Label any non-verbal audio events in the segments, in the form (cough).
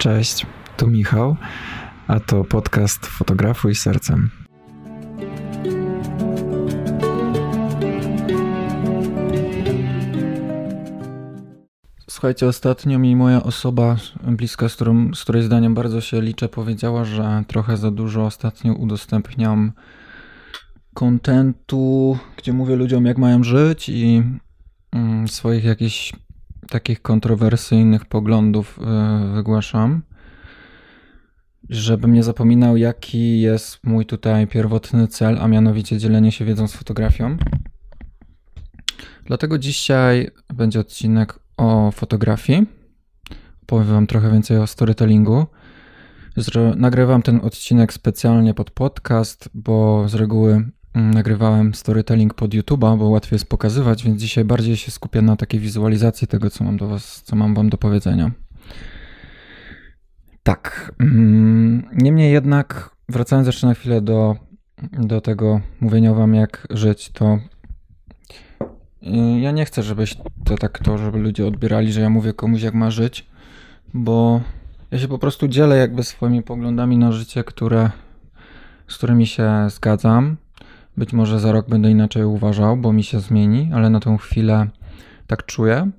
Cześć, tu Michał, a to podcast Fotografuj Sercem. Słuchajcie, ostatnio mi moja osoba bliska, z, którą, z której zdaniem bardzo się liczę, powiedziała, że trochę za dużo ostatnio udostępniam kontentu, gdzie mówię ludziom, jak mają żyć i mm, swoich jakichś takich kontrowersyjnych poglądów y, wygłaszam. Żebym nie zapominał, jaki jest mój tutaj pierwotny cel, a mianowicie dzielenie się wiedzą z fotografią. Dlatego dzisiaj będzie odcinek o fotografii. Powiem Wam trochę więcej o storytellingu. Nagrywam ten odcinek specjalnie pod podcast, bo z reguły nagrywałem storytelling pod YouTube'a, bo łatwiej jest pokazywać, więc dzisiaj bardziej się skupię na takiej wizualizacji tego, co mam, do was, co mam Wam do powiedzenia. Tak. Mm, niemniej jednak, wracając jeszcze na chwilę do, do tego mówienia Wam, jak żyć, to ja nie chcę, żebyś to tak to, żeby ludzie odbierali, że ja mówię komuś jak ma żyć, bo ja się po prostu dzielę jakby swoimi poglądami na życie, które, z którymi się zgadzam. Być może za rok będę inaczej uważał, bo mi się zmieni, ale na tą chwilę tak czuję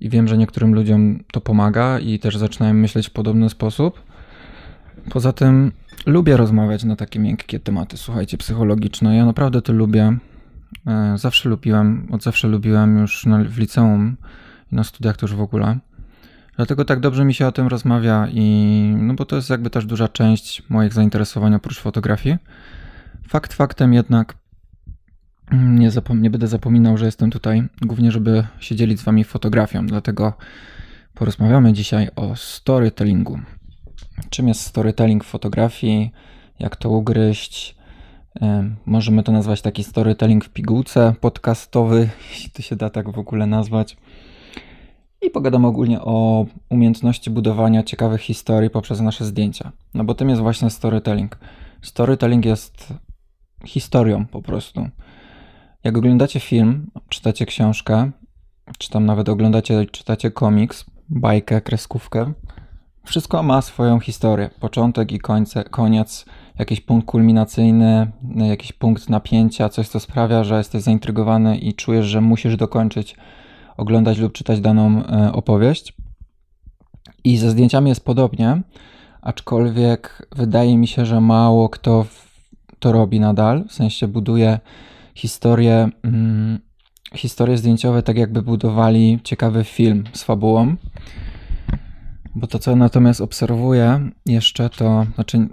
i wiem, że niektórym ludziom to pomaga i też zaczynają myśleć w podobny sposób. Poza tym lubię rozmawiać na takie miękkie tematy, słuchajcie, psychologiczne. Ja naprawdę to lubię. E, zawsze lubiłem, od zawsze lubiłem już na, w liceum i na studiach już w ogóle. Dlatego tak dobrze mi się o tym rozmawia i no bo to jest jakby też duża część moich zainteresowań oprócz fotografii. Fakt faktem jednak nie, zapom- nie będę zapominał, że jestem tutaj głównie, żeby się dzielić z wami fotografią, dlatego porozmawiamy dzisiaj o storytellingu. Czym jest storytelling w fotografii, jak to ugryźć, Możemy to nazwać taki storytelling w pigułce podcastowy, (laughs) jeśli to się da tak w ogóle nazwać. I pogadamy ogólnie o umiejętności budowania ciekawych historii poprzez nasze zdjęcia. No bo tym jest właśnie storytelling. Storytelling jest historią po prostu. Jak oglądacie film, czytacie książkę, czy tam nawet oglądacie, czytacie komiks, bajkę, kreskówkę, wszystko ma swoją historię. Początek i końce, koniec jakiś punkt kulminacyjny, jakiś punkt napięcia, coś co sprawia, że jesteś zaintrygowany i czujesz, że musisz dokończyć oglądać lub czytać daną e, opowieść. I ze zdjęciami jest podobnie, aczkolwiek wydaje mi się, że mało kto to robi nadal, w sensie buduje historie, mm, historie zdjęciowe tak jakby budowali ciekawy film z fabułą. Bo to, co natomiast obserwuję jeszcze, to znaczy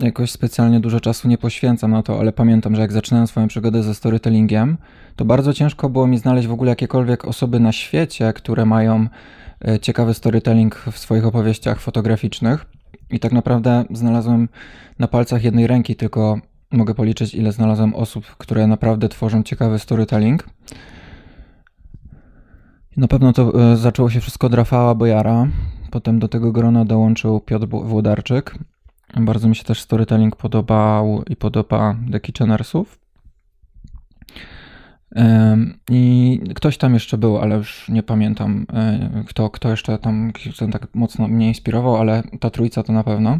jakoś specjalnie dużo czasu nie poświęcam na to, ale pamiętam, że jak zaczynałem swoją przygodę ze storytellingiem, to bardzo ciężko było mi znaleźć w ogóle jakiekolwiek osoby na świecie, które mają e, ciekawy storytelling w swoich opowieściach fotograficznych. I tak naprawdę znalazłem na palcach jednej ręki, tylko mogę policzyć, ile znalazłem osób, które naprawdę tworzą ciekawy storytelling. Na pewno to e, zaczęło się wszystko od Rafała Bojara. Potem do tego grona dołączył Piotr Włodarczyk. Bardzo mi się też storytelling podobał i podoba The Kitchenersów. I ktoś tam jeszcze był, ale już nie pamiętam, e, kto, kto jeszcze tam kto tak mocno mnie inspirował, ale ta trójca to na pewno.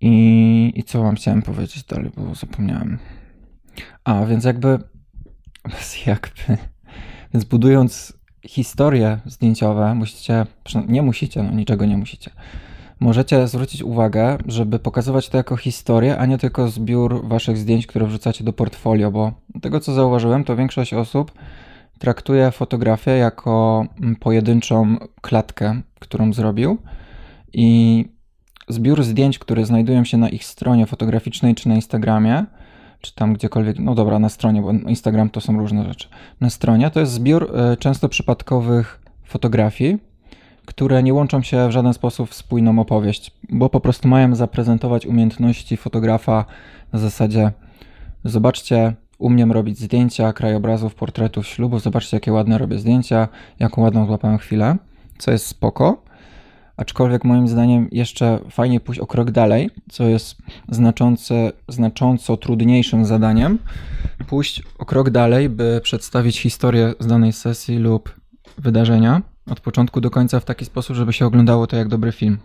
I, I co wam chciałem powiedzieć dalej, bo zapomniałem. A, więc jakby, jakby, więc budując historie zdjęciowe, musicie, nie musicie, no niczego nie musicie, możecie zwrócić uwagę, żeby pokazywać to jako historię, a nie tylko zbiór waszych zdjęć, które wrzucacie do portfolio, bo tego co zauważyłem, to większość osób traktuje fotografię jako pojedynczą klatkę, którą zrobił i zbiór zdjęć, które znajdują się na ich stronie fotograficznej czy na Instagramie, czy tam gdziekolwiek, no dobra, na stronie, bo Instagram to są różne rzeczy. Na stronie to jest zbiór y, często przypadkowych fotografii, które nie łączą się w żaden sposób w spójną opowieść, bo po prostu mają zaprezentować umiejętności fotografa na zasadzie zobaczcie, umiem robić zdjęcia krajobrazów, portretów, ślubów, zobaczcie jakie ładne robię zdjęcia, jaką ładną złapałem chwilę, co jest spoko, aczkolwiek moim zdaniem jeszcze fajnie pójść o krok dalej, co jest znaczące, znacząco trudniejszym zadaniem, pójść o krok dalej, by przedstawić historię z danej sesji lub wydarzenia, od początku do końca w taki sposób, żeby się oglądało to jak dobry film.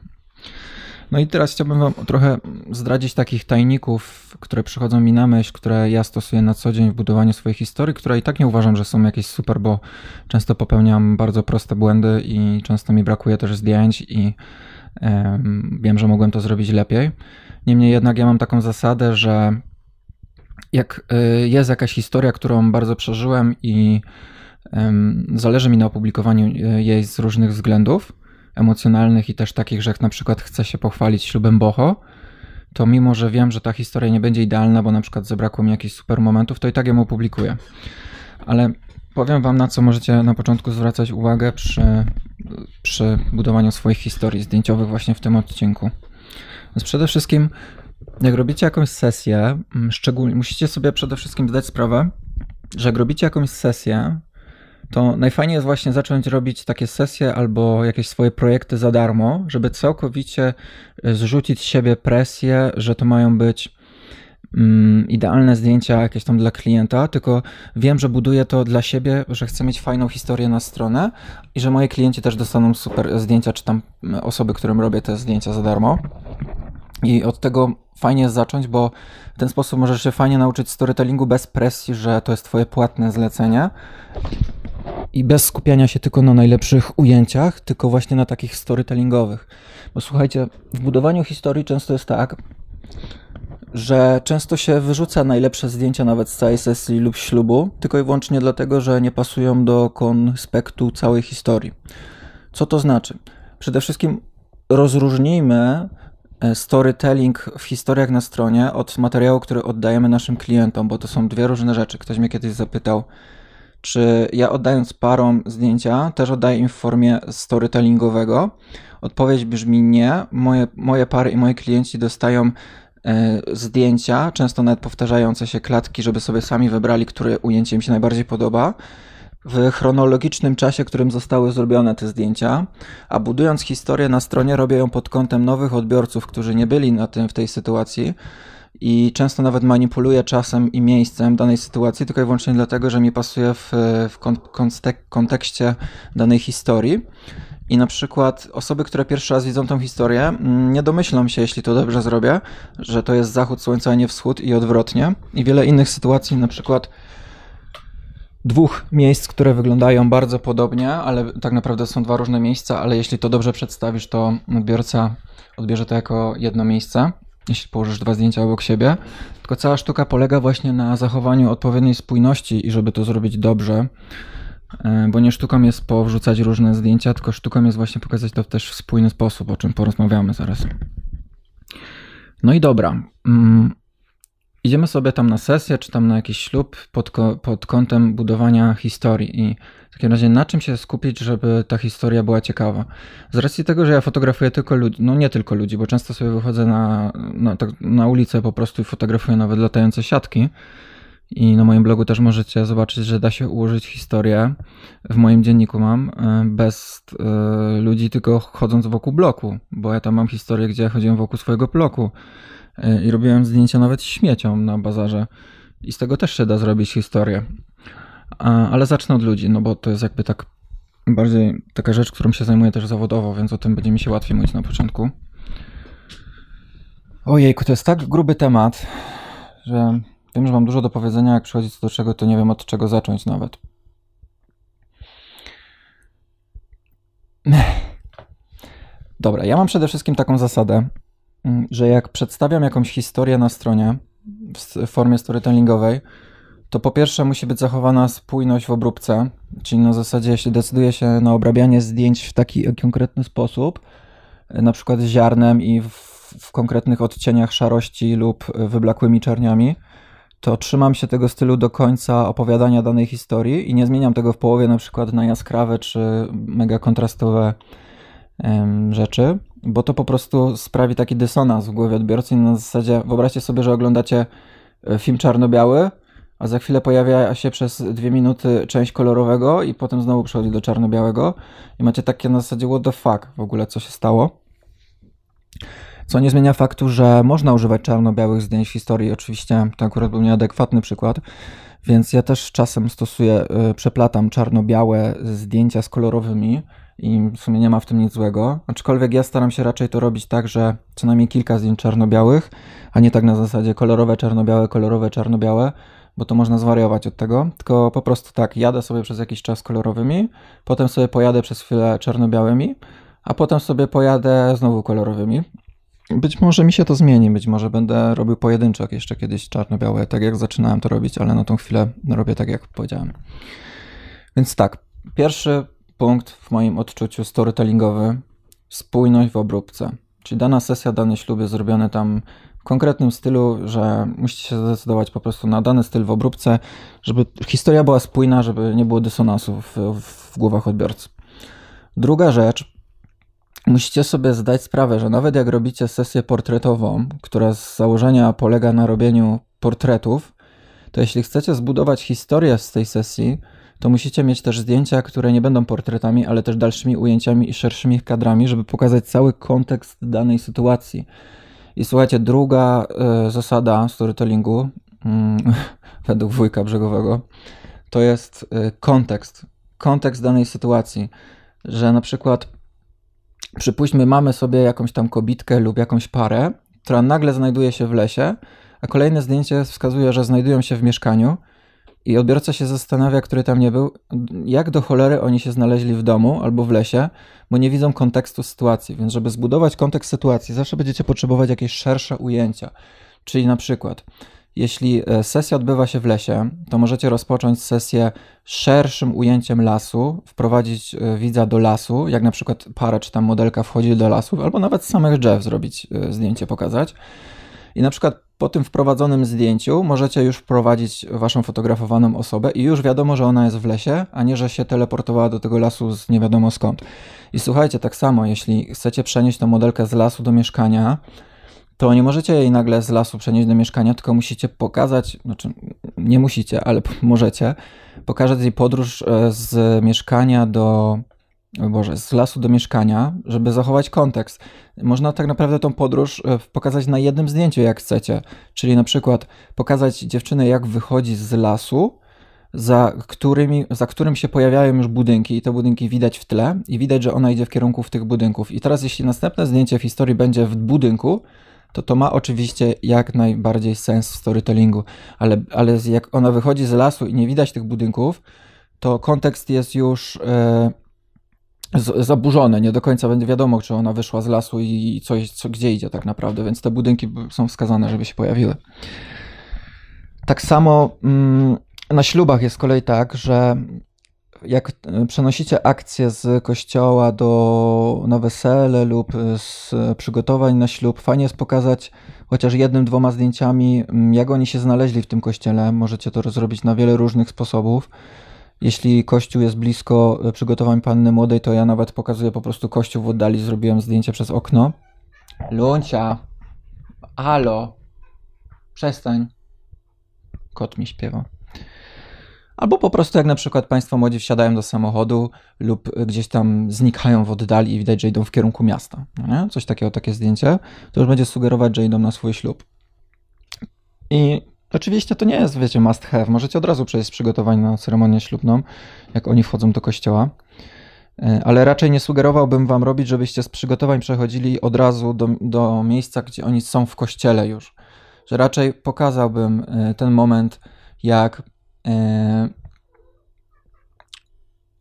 No i teraz chciałbym Wam trochę zdradzić takich tajników, które przychodzą mi na myśl, które ja stosuję na co dzień w budowaniu swojej historii, które i tak nie uważam, że są jakieś super, bo często popełniam bardzo proste błędy i często mi brakuje też zdjęć i wiem, że mogłem to zrobić lepiej. Niemniej jednak ja mam taką zasadę, że jak y, jest jakaś historia, którą bardzo przeżyłem i zależy mi na opublikowaniu y, jej z różnych względów, emocjonalnych i też takich, że jak na przykład chcę się pochwalić ślubem boho, to mimo, że wiem, że ta historia nie będzie idealna, bo na przykład zabrakło mi jakichś super momentów, to i tak ją opublikuję. Ale powiem wam, na co możecie na początku zwracać uwagę przy, przy budowaniu swoich historii zdjęciowych właśnie w tym odcinku. Więc przede wszystkim, jak robicie jakąś sesję, mm, szczególnie musicie sobie przede wszystkim zdać sprawę, że jak robicie jakąś sesję, to najfajniej jest właśnie zacząć robić takie sesje albo jakieś swoje projekty za darmo, żeby całkowicie e, zrzucić z siebie presję, że to mają być mm, idealne zdjęcia jakieś tam dla klienta, tylko wiem, że buduję to dla siebie, że chcę mieć fajną historię na stronę i że moi klienci też dostaną super zdjęcia, czy tam osoby, którym robię te zdjęcia za darmo. I od tego fajnie jest zacząć, bo w ten sposób możesz się fajnie nauczyć storytellingu bez presji, że to jest twoje płatne zlecenie i bez skupiania się tylko na najlepszych ujęciach, tylko właśnie na takich storytellingowych. Bo słuchajcie, w budowaniu historii często jest tak, że często się wyrzuca najlepsze zdjęcia nawet z całej sesji lub ślubu, tylko i wyłącznie dlatego, że nie pasują do konspektu całej historii. Co to znaczy? Przede wszystkim rozróżnijmy e, storytelling w historiach na stronie od materiału, który oddajemy naszym klientom, bo to są dwie różne rzeczy. Ktoś mnie kiedyś zapytał, czy ja oddając parom zdjęcia, też oddaję im w formie storytellingowego? Odpowiedź brzmi nie. Moje, moje pary i moi klienci dostają e, zdjęcia, często nawet powtarzające się klatki, żeby sobie sami wybrali, które ujęcie im się najbardziej podoba w chronologicznym czasie, którym zostały zrobione te zdjęcia, a budując historię na stronie, robię ją pod kątem nowych odbiorców, którzy nie byli na tym w tej sytuacji, i często nawet manipuluję czasem i miejscem danej sytuacji, tylko i wyłącznie dlatego, że mi pasuje w, w kontekście danej historii. I na przykład osoby, które pierwszy raz widzą tą historię, mm, nie domyślą się, jeśli to dobrze zrobię, że to jest zachód słońca, a nie wschód i odwrotnie. I wiele innych sytuacji, na przykład dwóch miejsc, które wyglądają bardzo podobnie, ale tak naprawdę są dwa różne miejsca, ale jeśli to dobrze przedstawisz, to odbiorca odbierze to jako jedno miejsce jeśli położysz dwa zdjęcia obok siebie. Tylko cała sztuka polega właśnie na zachowaniu odpowiedniej spójności i żeby to zrobić dobrze, e, bo nie sztuką jest powrzucać różne zdjęcia, tylko sztuką jest właśnie pokazać to też w spójny sposób, o czym porozmawiamy zaraz. No i dobra. Idziemy sobie tam na sesję, czy tam na jakiś ślub pod, pod kątem budowania historii i w takim razie na czym się skupić, żeby ta historia była ciekawa? Z racji tego, że ja fotografuję tylko ludzi, no nie tylko ludzi, bo często sobie wychodzę na, na, tak, na ulicę po prostu i fotografuję nawet latające siatki. I na moim blogu też możecie zobaczyć, że da się ułożyć historię. W moim dzienniku mam e, bez y, ludzi, tylko chodząc wokół bloku, bo ja tam mam historię, gdzie chodziłem wokół swojego bloku i robiłem zdjęcia nawet śmieciom na bazarze. I z tego też się da zrobić historię ale zacznę od ludzi, no bo to jest jakby tak bardziej taka rzecz, którą się zajmuję też zawodowo, więc o tym będzie mi się łatwiej mówić na początku. Ojejku, to jest tak gruby temat, że wiem, że mam dużo do powiedzenia, jak przychodzi co do czego, to nie wiem od czego zacząć nawet. Dobra, ja mam przede wszystkim taką zasadę, że jak przedstawiam jakąś historię na stronie w formie storytellingowej, to po pierwsze musi być zachowana spójność w obróbce, czyli na zasadzie, jeśli decyduje się na obrabianie zdjęć w taki konkretny sposób, na przykład ziarnem i w, w konkretnych odcieniach szarości lub wyblakłymi czerniami, to trzymam się tego stylu do końca opowiadania danej historii i nie zmieniam tego w połowie na przykład na jaskrawe czy mega kontrastowe rzeczy, bo to po prostu sprawi taki dysonans w głowie odbiorcy na zasadzie wyobraźcie sobie, że oglądacie e, film czarno-biały, a za chwilę pojawia się przez dwie minuty część kolorowego i potem znowu przechodzi do czarno-białego i macie takie na zasadzie what the fuck w ogóle, co się stało. Co nie zmienia faktu, że można używać czarno-białych zdjęć w historii. Oczywiście to akurat był nieadekwatny przykład, więc ja też czasem stosuję, yy, przeplatam czarno-białe zdjęcia z kolorowymi i w sumie nie ma w tym nic złego. Aczkolwiek ja staram się raczej to robić tak, że co najmniej kilka zdjęć czarno-białych, a nie tak na zasadzie kolorowe, czarno-białe, kolorowe, czarno-białe, bo to można zwariować od tego. Tylko po prostu tak, jadę sobie przez jakiś czas kolorowymi, potem sobie pojadę przez chwilę czarno-białymi, a potem sobie pojadę znowu kolorowymi. Być może mi się to zmieni, być może będę robił pojedynczek jeszcze kiedyś czarno-białe, tak jak zaczynałem to robić, ale na tą chwilę robię tak, jak powiedziałem. Więc tak, pierwszy punkt w moim odczuciu storytellingowy spójność w obróbce. Czyli dana sesja, dany ślub jest zrobiony tam w konkretnym stylu, że musicie się zdecydować po prostu na dany styl w obróbce, żeby historia była spójna, żeby nie było dysonansów w, w głowach odbiorcy. Druga rzecz, musicie sobie zdać sprawę, że nawet jak robicie sesję portretową, która z założenia polega na robieniu portretów, to jeśli chcecie zbudować historię z tej sesji, to musicie mieć też zdjęcia, które nie będą portretami, ale też dalszymi ujęciami i szerszymi kadrami, żeby pokazać cały kontekst danej sytuacji. I słuchajcie, druga y, zasada storytellingu y, (laughs) według wujka brzegowego to jest y, kontekst. Kontekst danej sytuacji, że na przykład przypuśćmy, mamy sobie jakąś tam kobitkę lub jakąś parę, która nagle znajduje się w lesie, a kolejne zdjęcie wskazuje, że znajdują się w mieszkaniu i odbiorca się zastanawia, który tam nie był, jak do cholery oni się znaleźli w domu albo w lesie, bo nie widzą kontekstu sytuacji. Więc, żeby zbudować kontekst sytuacji, zawsze będziecie potrzebować jakieś szersze ujęcia. Czyli na przykład, jeśli e, sesja odbywa się w lesie, to możecie rozpocząć sesję szerszym ujęciem lasu, wprowadzić e, widza do lasu, jak na przykład para czy tam modelka wchodzi do lasu, albo nawet samych drzew zrobić e, zdjęcie, pokazać. I na przykład po tym wprowadzonym zdjęciu możecie już wprowadzić waszą fotografowaną osobę i już wiadomo, że ona jest w lesie, a nie, że się teleportowała do tego lasu z nie wiadomo skąd. I słuchajcie, tak samo, jeśli chcecie przenieść tę modelkę z lasu do mieszkania, to nie możecie jej nagle z lasu przenieść do mieszkania, tylko musicie pokazać, znaczy nie musicie, ale (laughs) możecie pokazać jej podróż e, z mieszkania do Boże, z lasu do mieszkania, żeby zachować kontekst. Można tak naprawdę tą podróż e, pokazać na jednym zdjęciu, jak chcecie. Czyli na przykład pokazać dziewczynę, jak wychodzi z lasu, za, którymi, za którym się pojawiają już budynki i te budynki widać w tle i widać, że ona idzie w kierunku w tych budynków. I teraz jeśli następne zdjęcie w historii będzie w budynku, to to ma oczywiście jak najbardziej sens w storytellingu, ale, ale jak ona wychodzi z lasu i nie widać tych budynków, to kontekst jest już... Yy, zaburzone, nie do końca będzie wiadomo, czy ona wyszła z lasu i coś, co, gdzie idzie tak naprawdę, więc te budynki są wskazane, żeby się pojawiły. Tak samo mm, na ślubach jest z kolei tak, że jak e, przenosicie akcję z kościoła do, na wesele lub z przygotowań na ślub, fajnie jest pokazać chociaż jednym, dwoma zdjęciami, mm, jak oni się znaleźli w tym kościele. Możecie to zrobić na wiele różnych sposobów. Jeśli kościół jest blisko e, przygotowań panny młodej, to ja nawet pokazuję po prostu kościół w oddali, zrobiłem zdjęcie przez okno. Luncia, halo, przestań. Kot mi śpiewa. Albo po prostu jak na przykład Państwo młodzi wsiadają do samochodu lub gdzieś tam znikają w oddali i widać, że idą w kierunku miasta. No nie? Coś takiego, takie zdjęcie, to już będzie sugerować, że idą na swój ślub. I Oczywiście to nie jest, wiecie, must have. Możecie od razu przejść z przygotowań na ceremonię ślubną, jak oni wchodzą do kościoła. E, ale raczej nie sugerowałbym wam robić, żebyście z przygotowań przechodzili od razu do, do miejsca, gdzie oni są w kościele już. Że raczej pokazałbym e, ten moment, jak e,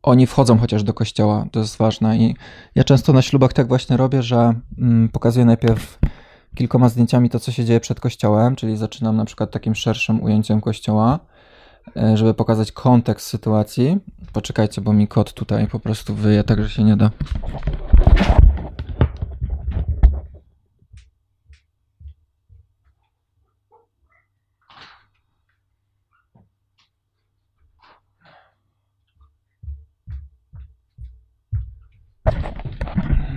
oni wchodzą chociaż do kościoła. To jest ważne. I ja często na ślubach tak właśnie robię, że mm, pokazuję najpierw kilkoma zdjęciami to, co się dzieje przed kościołem, czyli zaczynam na przykład takim szerszym ujęciem kościoła, e, żeby pokazać kontekst sytuacji. Poczekajcie, bo mi kot tutaj po prostu wyje, tak że się nie da.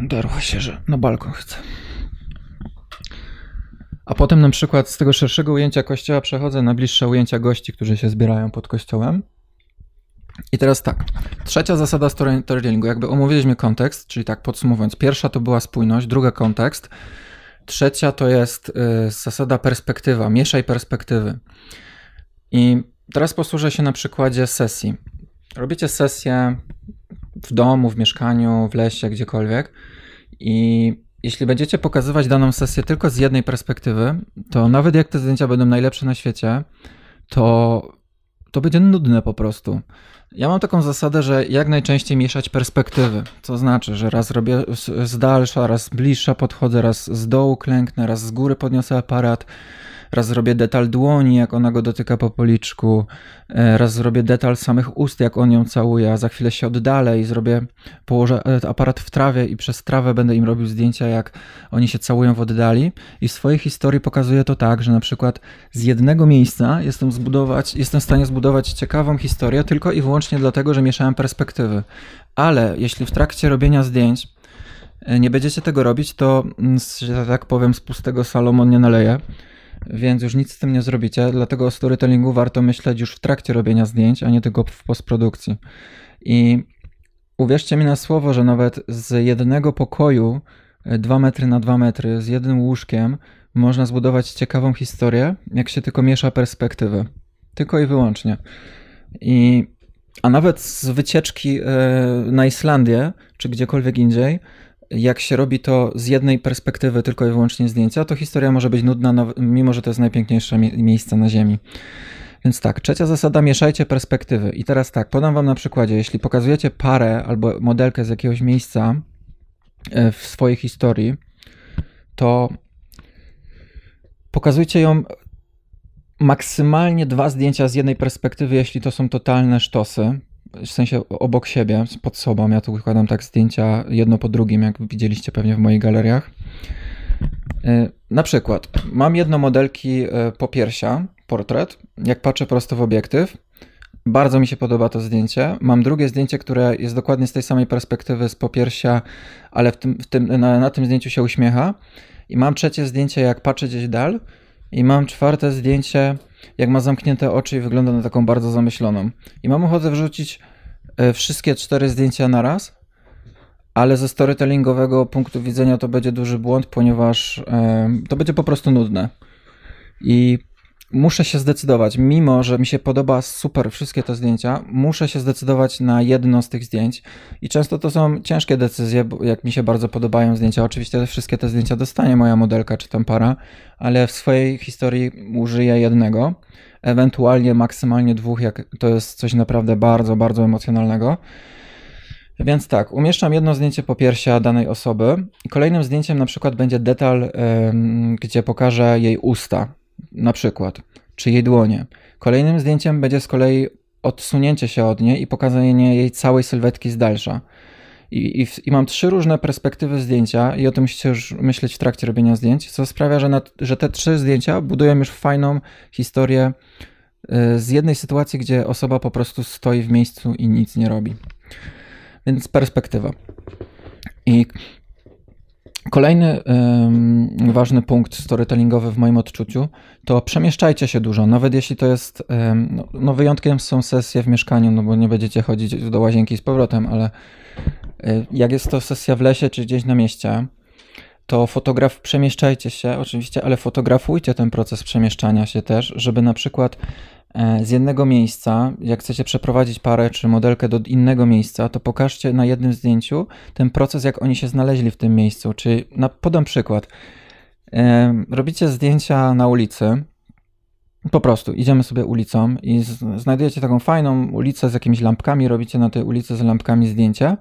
Darła się, że na balkon chcę. A potem na przykład z tego szerszego ujęcia kościoła przechodzę na bliższe ujęcia gości, którzy się zbierają pod kościołem. I teraz tak, trzecia zasada storytellingu, jakby omówiliśmy kontekst, czyli tak podsumowując, pierwsza to była spójność, druga kontekst, trzecia to jest y, zasada perspektywa, mieszaj perspektywy. I teraz posłużę się na przykładzie sesji. Robicie sesję, w domu, w mieszkaniu, w lesie, gdziekolwiek. I jeśli będziecie pokazywać daną sesję tylko z jednej perspektywy, to nawet jak te zdjęcia będą najlepsze na świecie, to, to będzie nudne po prostu. Ja mam taką zasadę, że jak najczęściej mieszać perspektywy. To znaczy, że raz robię z dalsza, raz bliższa podchodzę, raz z dołu klęknę, raz z góry podniosę aparat raz zrobię detal dłoni, jak ona go dotyka po policzku, e, raz zrobię detal samych ust, jak on ją całuje, a za chwilę się oddalę i zrobię, położę e, aparat w trawie i przez trawę będę im robił zdjęcia, jak oni się całują w oddali. I w swojej historii pokazuję to tak, że na przykład z jednego miejsca jestem, zbudować, jestem w stanie zbudować ciekawą historię tylko i wyłącznie dlatego, że mieszałem perspektywy. Ale jeśli w trakcie robienia zdjęć e, nie będziecie tego robić, to, mm, że tak powiem, z pustego Salomon nie naleje więc już nic z tym nie zrobicie. Dlatego o storytellingu warto myśleć już w trakcie robienia zdjęć, a nie tylko w postprodukcji. I uwierzcie mi na słowo, że nawet z jednego pokoju, 2 metry na 2 metry, z jednym łóżkiem, można zbudować ciekawą historię, jak się tylko miesza perspektywy. Tylko i wyłącznie. I, a nawet z wycieczki e, na Islandię, czy gdziekolwiek indziej, jak się robi to z jednej perspektywy tylko i wyłącznie zdjęcia, to historia może być nudna, mimo że to jest najpiękniejsze miejsce na Ziemi. Więc tak, trzecia zasada, mieszajcie perspektywy. I teraz tak, podam wam na przykładzie, jeśli pokazujecie parę albo modelkę z jakiegoś miejsca e, w swojej historii, to pokazujcie ją maksymalnie dwa zdjęcia z jednej perspektywy, jeśli to są totalne sztosy, w sensie obok siebie, pod sobą. Ja tu układam tak zdjęcia jedno po drugim, jak widzieliście pewnie w moich galeriach. Y, na przykład mam jedno modelki y, popiersia, portret. Jak patrzę prosto w obiektyw, bardzo mi się podoba to zdjęcie. Mam drugie zdjęcie, które jest dokładnie z tej samej perspektywy z popiersia, ale w tym, w tym, na, na tym zdjęciu się uśmiecha. I mam trzecie zdjęcie, jak patrzę gdzieś dal. I mam czwarte zdjęcie, jak ma zamknięte oczy i wygląda na taką bardzo zamyśloną. I mam ochotę wrzucić e, wszystkie cztery zdjęcia na raz, ale ze storytellingowego punktu widzenia to będzie duży błąd, ponieważ to będzie po prostu nudne. I muszę się zdecydować, mimo że mi się podoba super wszystkie te zdjęcia, muszę się zdecydować na jedno z tych zdjęć. I często to są ciężkie decyzje, bo jak mi się bardzo podobają zdjęcia. Oczywiście wszystkie te zdjęcia dostanie moja modelka czy tam para, ale w swojej historii użyję jednego, ewentualnie maksymalnie dwóch, jak to jest coś naprawdę bardzo, bardzo emocjonalnego. Więc tak, umieszczam jedno zdjęcie popiersia danej osoby i kolejnym zdjęciem na przykład będzie detal, gdzie pokażę jej usta na przykład, czy jej dłonie. Kolejnym zdjęciem będzie z kolei odsunięcie się od niej i pokazanie jej całej sylwetki z dalsza. I, i, I, mam trzy różne perspektywy zdjęcia, i o tym musicie już myśleć w trakcie robienia zdjęć, co sprawia, że, na, że te trzy zdjęcia budują już fajną historię y, z jednej sytuacji, gdzie osoba po prostu stoi w miejscu i nic nie robi. Więc perspektywa. I Kolejny um, ważny punkt storytellingowy w moim odczuciu to przemieszczajcie się dużo, nawet jeśli to jest, um, no, no, wyjątkiem są sesje w mieszkaniu, no bo nie będziecie chodzić do łazienki z powrotem, ale y, jak jest to sesja w lesie czy gdzieś na mieście, to fotograf, przemieszczajcie się oczywiście, ale fotografujcie ten proces przemieszczania się też, żeby na przykład z jednego miejsca, jak chcecie przeprowadzić parę czy modelkę do innego miejsca, to pokażcie na jednym zdjęciu ten proces, jak oni się znaleźli w tym miejscu. Czy na, podam przykład. E, robicie zdjęcia na ulicy. Po prostu idziemy sobie ulicą i znajdujecie taką fajną ulicę z jakimiś lampkami, robicie na tej ulicy z lampkami zdjęcia.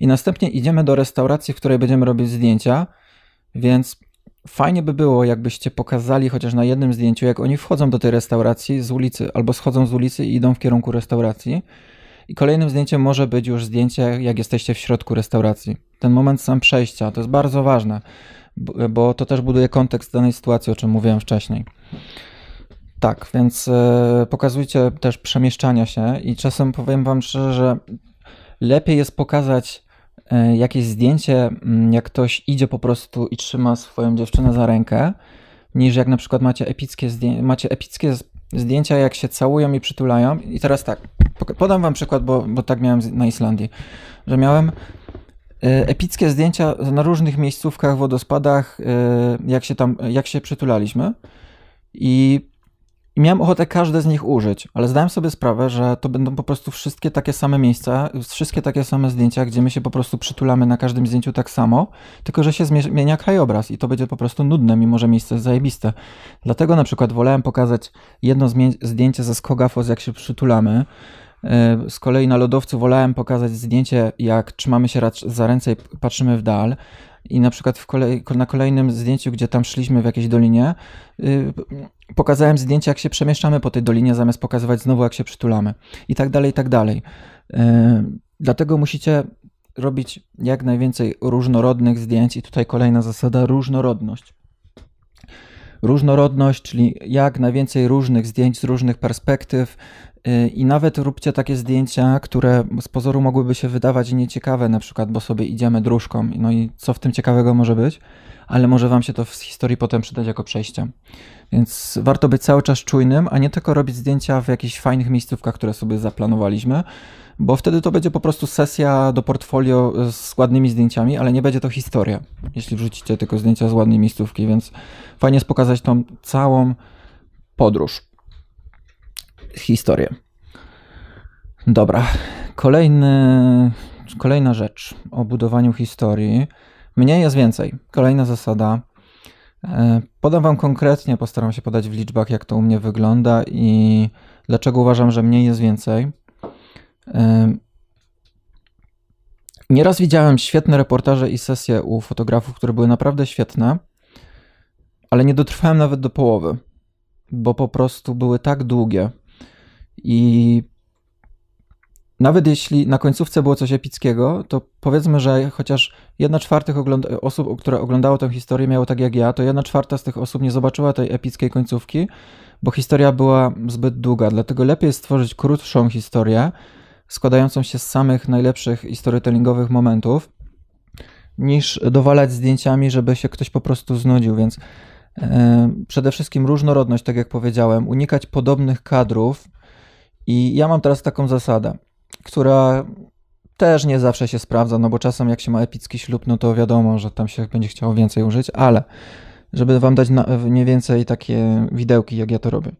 I następnie idziemy do restauracji, w której będziemy robić zdjęcia. Więc Fajnie by było, jakbyście pokazali chociaż na jednym zdjęciu, jak oni wchodzą do tej restauracji z ulicy, albo schodzą z ulicy i idą w kierunku restauracji. I kolejnym zdjęciem może być już zdjęcie, jak jesteście w środku restauracji. Ten moment sam przejścia to jest bardzo ważne, bo to też buduje kontekst danej sytuacji, o czym mówiłem wcześniej. Tak, więc e, pokazujcie też przemieszczania się i czasem powiem Wam szczerze, że lepiej jest pokazać jakieś zdjęcie, mm, jak ktoś idzie po prostu i trzyma swoją dziewczynę za rękę, niż jak na przykład macie epickie, zdję macie epickie zdjęcia, jak się całują i przytulają. I teraz tak, podam wam przykład, bo, bo tak miałem na Islandii, że miałem e, epickie zdjęcia na różnych miejscówkach, wodospadach, e, jak się tam, jak się przytulaliśmy. I i miałem ochotę każde z nich użyć, ale zdałem sobie sprawę, że to będą po prostu wszystkie takie same miejsca, wszystkie takie same zdjęcia, gdzie my się po prostu przytulamy na każdym zdjęciu tak samo, tylko że się zmienia krajobraz i to będzie po prostu nudne, mimo że miejsce jest zajebiste. Dlatego na przykład wolałem pokazać jedno zdjęcie ze Skogafos, jak się przytulamy. E, z kolei na lodowcu wolałem pokazać zdjęcie, jak trzymamy się za ręce i patrzymy w dal i na przykład w kolej, na kolejnym zdjęciu, gdzie tam szliśmy w jakiejś dolinie, yy, pokazałem zdjęcie, jak się przemieszczamy po tej dolinie, zamiast pokazywać znowu, jak się przytulamy. I tak dalej, i tak dalej. Yy, dlatego musicie robić jak najwięcej różnorodnych zdjęć i tutaj kolejna zasada, różnorodność. Różnorodność, czyli jak najwięcej różnych zdjęć z różnych perspektyw, i nawet róbcie takie zdjęcia, które z pozoru mogłyby się wydawać nieciekawe, na przykład, bo sobie idziemy dróżką, no i co w tym ciekawego może być, ale może wam się to w historii potem przydać jako przejście. Więc warto być cały czas czujnym, a nie tylko robić zdjęcia w jakichś fajnych miejscówkach, które sobie zaplanowaliśmy, bo wtedy to będzie po prostu sesja do portfolio z ładnymi zdjęciami, ale nie będzie to historia, jeśli wrzucicie tylko zdjęcia z ładnej miejscówki, więc fajnie jest pokazać tą całą podróż historię. Dobra, kolejny, kolejna rzecz o budowaniu historii. Mniej jest więcej. Kolejna zasada. E, podam Wam konkretnie, postaram się podać w liczbach, jak to u mnie wygląda i dlaczego uważam, że mniej jest więcej. E, nieraz widziałem świetne reportaże i sesje u fotografów, które były naprawdę świetne, ale nie dotrwałem nawet do połowy, bo po prostu były tak długie i nawet jeśli na końcówce było coś epickiego, to powiedzmy, że chociaż jedna czwarta osób, które oglądało tę historię, miało tak jak ja, to jedna czwarta z tych osób nie zobaczyła tej epickiej końcówki, bo historia była zbyt długa. Dlatego lepiej stworzyć krótszą historię, składającą się z samych najlepszych storytellingowych momentów, niż dowalać zdjęciami, żeby się ktoś po prostu znudził. Więc yy, przede wszystkim różnorodność, tak jak powiedziałem, unikać podobnych kadrów i ja mam teraz taką zasadę, która też nie zawsze się sprawdza, no bo czasem jak się ma epicki ślub, no to wiadomo, że tam się będzie chciało więcej użyć, ale żeby wam dać mniej więcej takie widełki, jak ja to robię.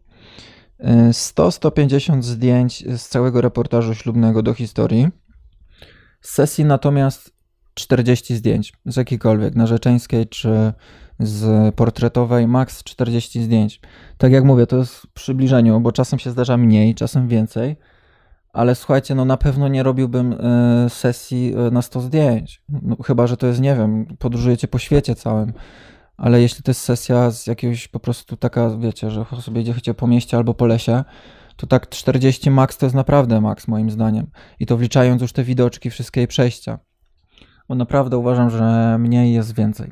100-150 zdjęć z całego reportażu ślubnego do historii. Z sesji natomiast 40 zdjęć z jakiejkolwiek, narzeczeńskiej czy z portretowej, maks 40 zdjęć. Tak jak mówię, to jest w przybliżeniu, bo czasem się zdarza mniej, czasem więcej, ale słuchajcie, no na pewno nie robiłbym y, sesji y, na 100 zdjęć. No, chyba, że to jest, nie wiem, podróżujecie po świecie całym. Ale jeśli to jest sesja z jakiegoś po prostu taka, wiecie, że sobie idziecie po mieście albo po lesie, to tak 40 max to jest naprawdę max moim zdaniem. I to wliczając już te widoczki, wszystkie przejścia. Bo naprawdę uważam, że mniej jest więcej.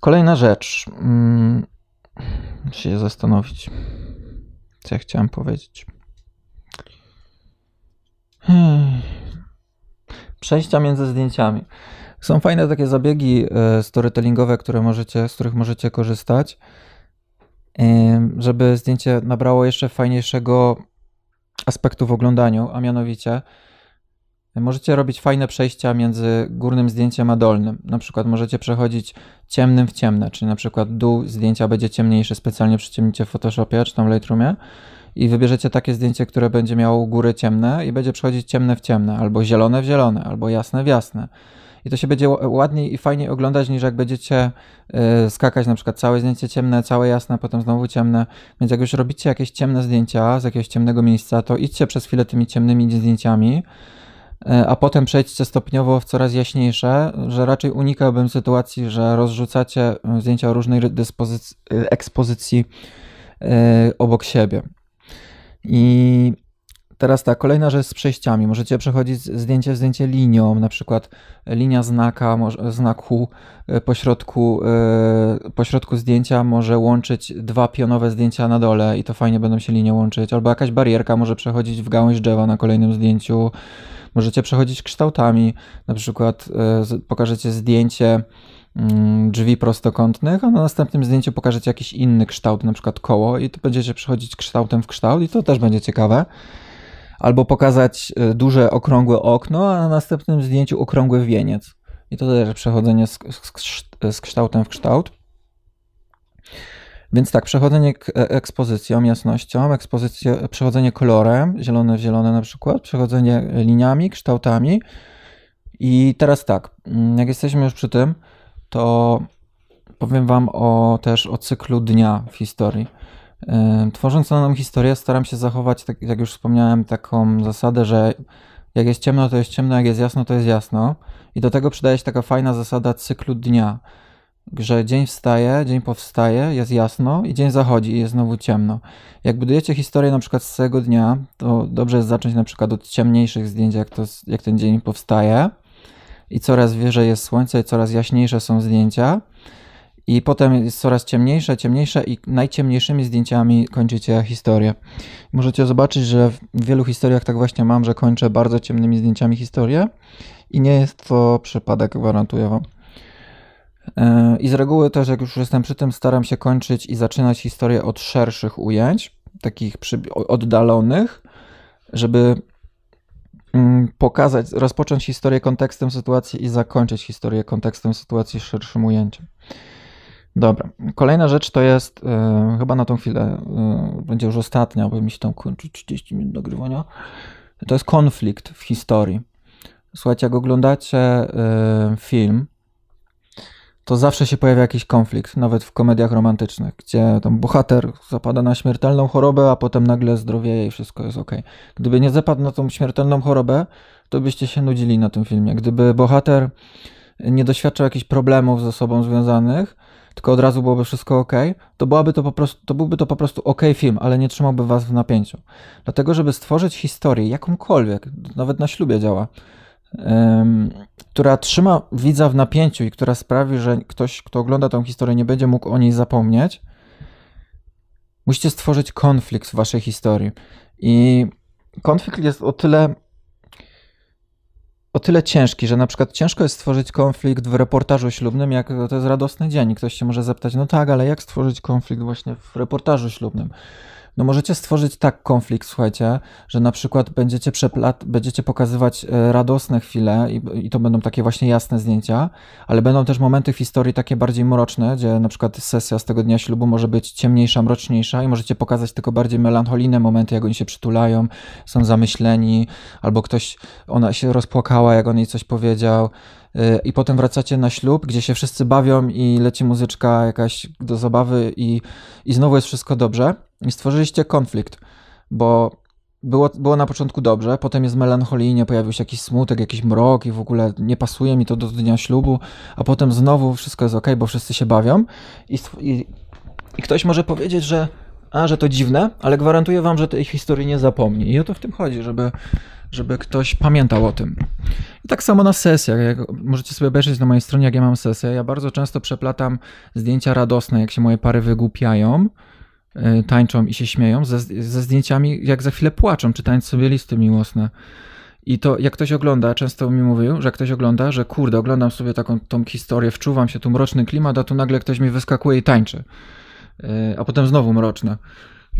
Kolejna rzecz. Hmm, się zastanowić, co ja chciałem powiedzieć. Hmm. Przejścia między zdjęciami. Są fajne takie zabiegi e, storytellingowe, które możecie, z których możecie korzystać, żeby zdjęcie nabrało jeszcze fajniejszego aspektu w oglądaniu, a mianowicie Możecie robić fajne przejścia między górnym zdjęciem a dolnym. Na przykład możecie przechodzić ciemnym w ciemne, czyli na przykład dół zdjęcia będzie ciemniejszy, specjalnie przyciemnicie w Photoshopie czy tam Lightroomie i wybierzecie takie zdjęcie, które będzie miało góry ciemne i będzie przechodzić ciemne w ciemne, albo zielone w zielone, albo jasne w jasne. I to się będzie ładniej i fajniej oglądać, niż jak będziecie yy, skakać na przykład całe zdjęcie ciemne, całe jasne, potem znowu ciemne. Więc jak już robicie jakieś ciemne zdjęcia z jakiegoś ciemnego miejsca, to idźcie przez chwilę tymi ciemnymi zdjęciami, a potem przejdźcie stopniowo w coraz jaśniejsze, że raczej unikałbym sytuacji, że rozrzucacie e, zdjęcia różnej dyspozycji, e, ekspozycji obok siebie. I teraz tak, kolejna rzecz z przejściami. Możecie przechodzić zdjęcie w zdjęcie linią, na przykład linia znaka, znaku pośrodku, pośrodku zdjęcia może łączyć dwa pionowe zdjęcia na dole i to fajnie będą się linie łączyć, albo jakaś barierka może przechodzić w gałąź drzewa na kolejnym zdjęciu, Możecie przechodzić kształtami, na przykład e, pokażecie zdjęcie mm, drzwi prostokątnych, a na następnym zdjęciu pokażecie jakiś inny kształt, na przykład koło i to będziecie przechodzić kształtem w kształt i to też będzie ciekawe. Albo pokazać e, duże, okrągłe okno, a na następnym zdjęciu okrągły wieniec. I to też przechodzenie z, z, z kształtem w kształt. Więc tak, przechodzenie ekspozycją, jasnością, ekspozycją, przechodzenie kolorem, zielone w zielone na przykład, przechodzenie liniami, kształtami. I teraz tak, mm, jak jesteśmy już przy tym, to powiem Wam o, też o cyklu dnia w historii. Tworząc daną historię, staram się zachować, tak jak już wspomniałem, taką zasadę, że jak jest ciemno, to jest ciemno, jak jest jasno, to jest jasno. I do tego przydaje się taka fajna zasada cyklu dnia, że dzień wstaje, dzień powstaje, jest jasno i dzień zachodzi i jest znowu ciemno. Jak budujecie historię na przykład z całego dnia, to dobrze jest zacząć na przykład od ciemniejszych zdjęć, jak, to, jak ten dzień powstaje i coraz wyżej jest słońce i coraz jaśniejsze są zdjęcia i potem jest coraz ciemniejsze, ciemniejsze i najciemniejszymi zdjęciami kończycie historię. Możecie zobaczyć, że w wielu historiach tak właśnie mam, że kończę bardzo ciemnymi zdjęciami historię i nie jest to przypadek, gwarantuję wam. E, I z reguły też, jak już jestem przy tym, staram się kończyć i zaczynać historię od szerszych ujęć, takich oddalonych, żeby mm, pokazać, rozpocząć historię kontekstem sytuacji i zakończyć historię kontekstem sytuacji szerszym ujęciem. Dobra. Kolejna rzecz to jest, yy, chyba na tą chwilę yy, będzie już ostatnia, bo mi się tam kończy 30 minut nagrywania. To jest konflikt w historii. Słuchajcie, jak oglądacie film, to zawsze się pojawia jakiś konflikt, nawet w komediach romantycznych, gdzie tam bohater zapada na śmiertelną chorobę, a potem nagle zdrowieje i wszystko jest ok. Gdyby nie zapadł na tą śmiertelną chorobę, to byście się nudzili na tym filmie. Gdyby bohater nie doświadczał jakichś problemów ze sobą związanych, tylko od razu byłoby wszystko ok, to, byłaby to, po prostu, to byłby to po prostu ok film, ale nie trzymałby was w napięciu. Dlatego, żeby stworzyć historię, jakąkolwiek, nawet na ślubie działa, która trzyma widza w napięciu i która sprawi, że ktoś, kto ogląda tę historię, nie będzie mógł o niej zapomnieć, musicie stworzyć konflikt w waszej historii. I konflikt jest o tyle o tyle ciężki, że na przykład ciężko jest stworzyć konflikt w reportażu ślubnym, jak to jest radosny dzień. Ktoś się może zapytać, no tak, ale jak stworzyć konflikt właśnie w reportażu ślubnym? No możecie stworzyć tak konflikt, słuchajcie, że na przykład będziecie przeplat, będziecie pokazywać e, radosne chwile i, i to będą takie właśnie jasne zdjęcia, ale będą też momenty w historii takie bardziej mroczne, gdzie na przykład sesja z tego dnia ślubu może być ciemniejsza, mroczniejsza i możecie pokazać tylko bardziej melancholijne momenty, jak oni się przytulają, są zamyśleni, albo ktoś, ona się rozpłakała, jak on jej coś powiedział, i potem wracacie na ślub, gdzie się wszyscy bawią i leci muzyczka jakaś do zabawy i, i znowu jest wszystko dobrze. I stworzyliście konflikt, bo było, było na początku dobrze, potem jest melancholijnie, pojawił się jakiś smutek, jakiś mrok i w ogóle nie pasuje mi to do dnia ślubu, a potem znowu wszystko jest ok, bo wszyscy się bawią i, i, i ktoś może powiedzieć, że a, że to dziwne, ale gwarantuję wam, że tej historii nie zapomni. I o to w tym chodzi, żeby, żeby ktoś pamiętał o tym. I tak samo na sesjach. Jak możecie sobie obejrzeć na mojej stronie, jak ja mam sesję. Ja bardzo często przeplatam zdjęcia radosne, jak się moje pary wygłupiają E, tańczą i się śmieją, ze, ze zdjęciami, jak za chwilę płaczą, czytając sobie listy miłosne. I to, jak ktoś ogląda, często mi mówił, że ktoś ogląda, że kurde, oglądam sobie taką tą historię, wczuwam się tu mroczny klimat, a tu nagle ktoś mi wyskakuje i tańczy. E, a potem znowu mroczne.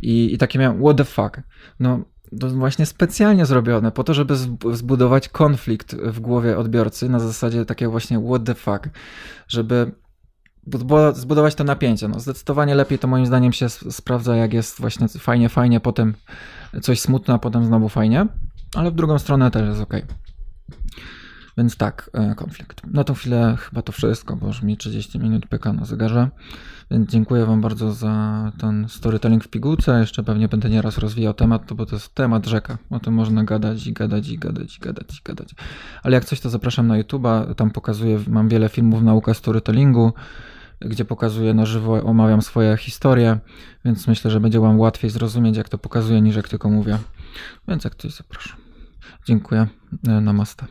I, i takie miałem, what the fuck. No, to właśnie specjalnie zrobione, po to, żeby zbudować konflikt w głowie odbiorcy na zasadzie takiego właśnie what the fuck, żeby zbudować to napięcie. No, zdecydowanie lepiej to moim zdaniem się sprawdza, jak jest właśnie fajnie, fajnie, potem coś smutne, a potem znowu fajnie, ale w drugą stronę też jest ok. Więc tak, e, konflikt. Na tą chwilę chyba to wszystko, bo już mi 30 minut pyka na zegarze. Więc dziękuję Wam bardzo za ten storytelling w pigułce. Jeszcze pewnie będę nieraz rozwijał temat, bo to jest temat rzeka. O tym można gadać i gadać i gadać i gadać i gadać. Ale jak coś, to zapraszam na YouTube'a. Tam pokazuję, mam wiele filmów nauka storytellingu gdzie pokazuję na żywo, omawiam swoje historie, więc myślę, że będzie Wam łatwiej zrozumieć, jak to pokazuję, niż jak tylko mówię. Więc jak ktoś zapraszam. Dziękuję. Namaste.